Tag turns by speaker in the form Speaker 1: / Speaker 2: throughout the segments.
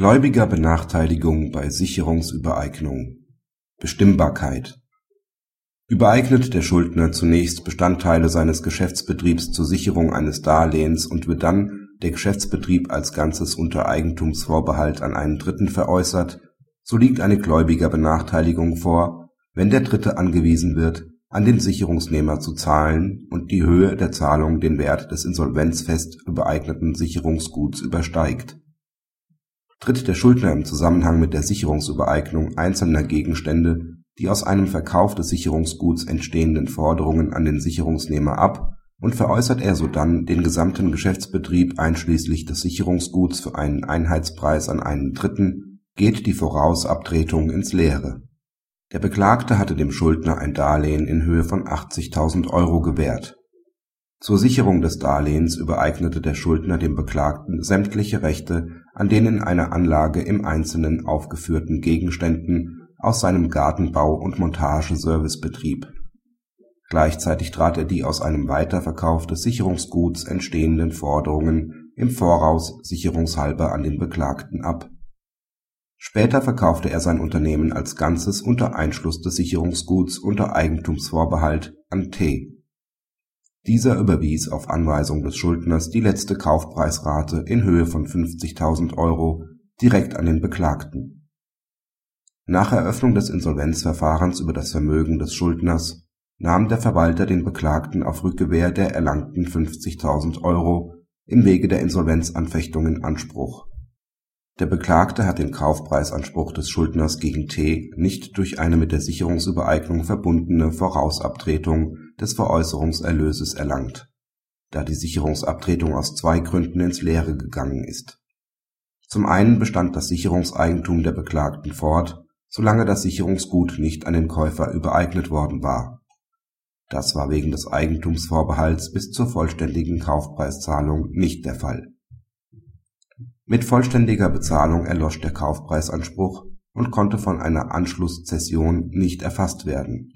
Speaker 1: Gläubigerbenachteiligung bei Sicherungsübereignung. Bestimmbarkeit. Übereignet der Schuldner zunächst Bestandteile seines Geschäftsbetriebs zur Sicherung eines Darlehens und wird dann der Geschäftsbetrieb als Ganzes unter Eigentumsvorbehalt an einen Dritten veräußert, so liegt eine Gläubigerbenachteiligung vor, wenn der Dritte angewiesen wird, an den Sicherungsnehmer zu zahlen und die Höhe der Zahlung den Wert des insolvenzfest übereigneten Sicherungsguts übersteigt Tritt der Schuldner im Zusammenhang mit der Sicherungsübereignung einzelner Gegenstände die aus einem Verkauf des Sicherungsguts entstehenden Forderungen an den Sicherungsnehmer ab und veräußert er sodann den gesamten Geschäftsbetrieb einschließlich des Sicherungsguts für einen Einheitspreis an einen Dritten, geht die Vorausabtretung ins Leere. Der Beklagte hatte dem Schuldner ein Darlehen in Höhe von 80.000 Euro gewährt zur Sicherung des Darlehens übereignete der Schuldner dem Beklagten sämtliche Rechte an den in einer Anlage im Einzelnen aufgeführten Gegenständen aus seinem Gartenbau und Montageservicebetrieb. Gleichzeitig trat er die aus einem Weiterverkauf des Sicherungsguts entstehenden Forderungen im Voraus sicherungshalber an den Beklagten ab. Später verkaufte er sein Unternehmen als Ganzes unter Einschluss des Sicherungsguts unter Eigentumsvorbehalt an T dieser überwies auf Anweisung des Schuldners die letzte Kaufpreisrate in Höhe von 50.000 Euro direkt an den Beklagten. Nach Eröffnung des Insolvenzverfahrens über das Vermögen des Schuldners nahm der Verwalter den Beklagten auf Rückgewähr der erlangten 50.000 Euro im Wege der Insolvenzanfechtung in Anspruch. Der Beklagte hat den Kaufpreisanspruch des Schuldners gegen T nicht durch eine mit der Sicherungsübereignung verbundene Vorausabtretung des Veräußerungserlöses erlangt, da die Sicherungsabtretung aus zwei Gründen ins Leere gegangen ist. Zum einen bestand das Sicherungseigentum der Beklagten fort, solange das Sicherungsgut nicht an den Käufer übereignet worden war. Das war wegen des Eigentumsvorbehalts bis zur vollständigen Kaufpreiszahlung nicht der Fall. Mit vollständiger Bezahlung erlosch der Kaufpreisanspruch und konnte von einer Anschlusszession nicht erfasst werden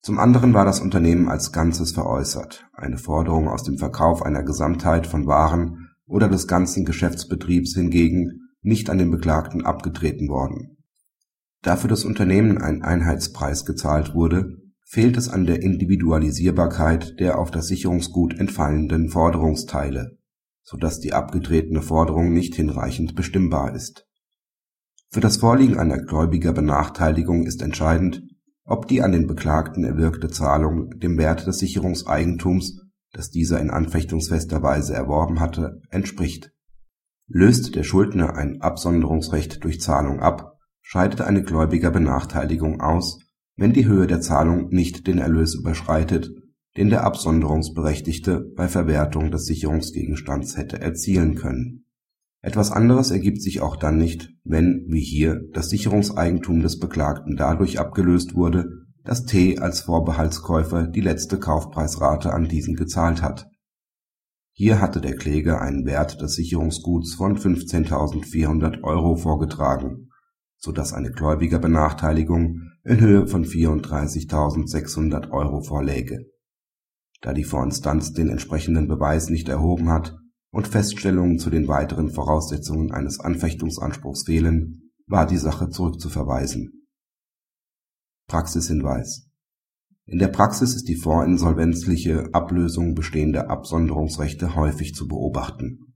Speaker 1: zum anderen war das Unternehmen als Ganzes veräußert, eine Forderung aus dem Verkauf einer Gesamtheit von Waren oder des ganzen Geschäftsbetriebs hingegen nicht an den Beklagten abgetreten worden. Da für das Unternehmen ein Einheitspreis gezahlt wurde, fehlt es an der Individualisierbarkeit der auf das Sicherungsgut entfallenden Forderungsteile, so dass die abgetretene Forderung nicht hinreichend bestimmbar ist. Für das Vorliegen einer Gläubigerbenachteiligung ist entscheidend ob die an den Beklagten erwirkte Zahlung dem Wert des Sicherungseigentums, das dieser in anfechtungsfester Weise erworben hatte, entspricht. Löst der Schuldner ein Absonderungsrecht durch Zahlung ab, scheidet eine Gläubigerbenachteiligung aus, wenn die Höhe der Zahlung nicht den Erlös überschreitet, den der Absonderungsberechtigte bei Verwertung des Sicherungsgegenstands hätte erzielen können etwas anderes ergibt sich auch dann nicht, wenn, wie hier, das Sicherungseigentum des Beklagten dadurch abgelöst wurde, dass T als Vorbehaltskäufer die letzte Kaufpreisrate an diesen gezahlt hat. Hier hatte der Kläger einen Wert des Sicherungsguts von 15.400 Euro vorgetragen, so dass eine Gläubigerbenachteiligung in Höhe von 34.600 Euro vorläge. Da die Vorinstanz den entsprechenden Beweis nicht erhoben hat und Feststellungen zu den weiteren Voraussetzungen eines Anfechtungsanspruchs fehlen, war die Sache zurückzuverweisen. Praxishinweis In der Praxis ist die vorinsolvenzliche Ablösung bestehender Absonderungsrechte häufig zu beobachten.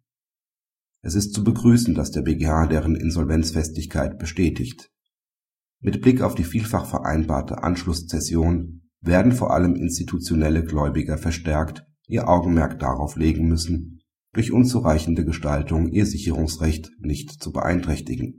Speaker 1: Es ist zu begrüßen, dass der BGH deren Insolvenzfestigkeit bestätigt. Mit Blick auf die vielfach vereinbarte Anschlusszession werden vor allem institutionelle Gläubiger verstärkt ihr Augenmerk darauf legen müssen durch unzureichende Gestaltung ihr Sicherungsrecht nicht zu beeinträchtigen